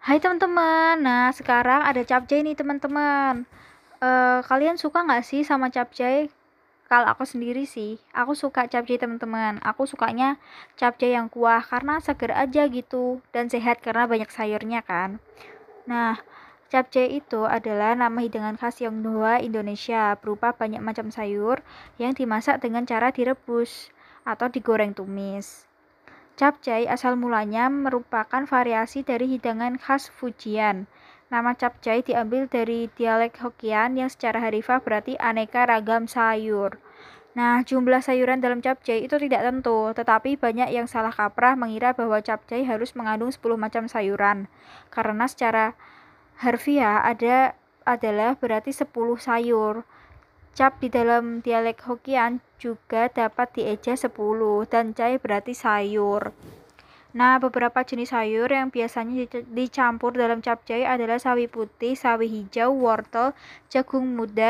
Hai teman-teman, nah sekarang ada capcay nih teman-teman. Eh, kalian suka nggak sih sama capcay? Kalau aku sendiri sih, aku suka capcay teman-teman. Aku sukanya capcay yang kuah karena seger aja gitu dan sehat karena banyak sayurnya kan. Nah, capcay itu adalah nama hidangan khas Tionghoa Indonesia berupa banyak macam sayur yang dimasak dengan cara direbus atau digoreng tumis. Capcay asal mulanya merupakan variasi dari hidangan khas Fujian. Nama capcay diambil dari dialek Hokkien yang secara harfiah berarti aneka ragam sayur. Nah, jumlah sayuran dalam capcay itu tidak tentu, tetapi banyak yang salah kaprah mengira bahwa capcay harus mengandung 10 macam sayuran. Karena secara harfiah ada adalah berarti 10 sayur. Cap di dalam dialek Hokkien juga dapat dieja 10 dan cai berarti sayur. Nah, beberapa jenis sayur yang biasanya dicampur dalam capcay adalah sawi putih, sawi hijau, wortel, jagung muda,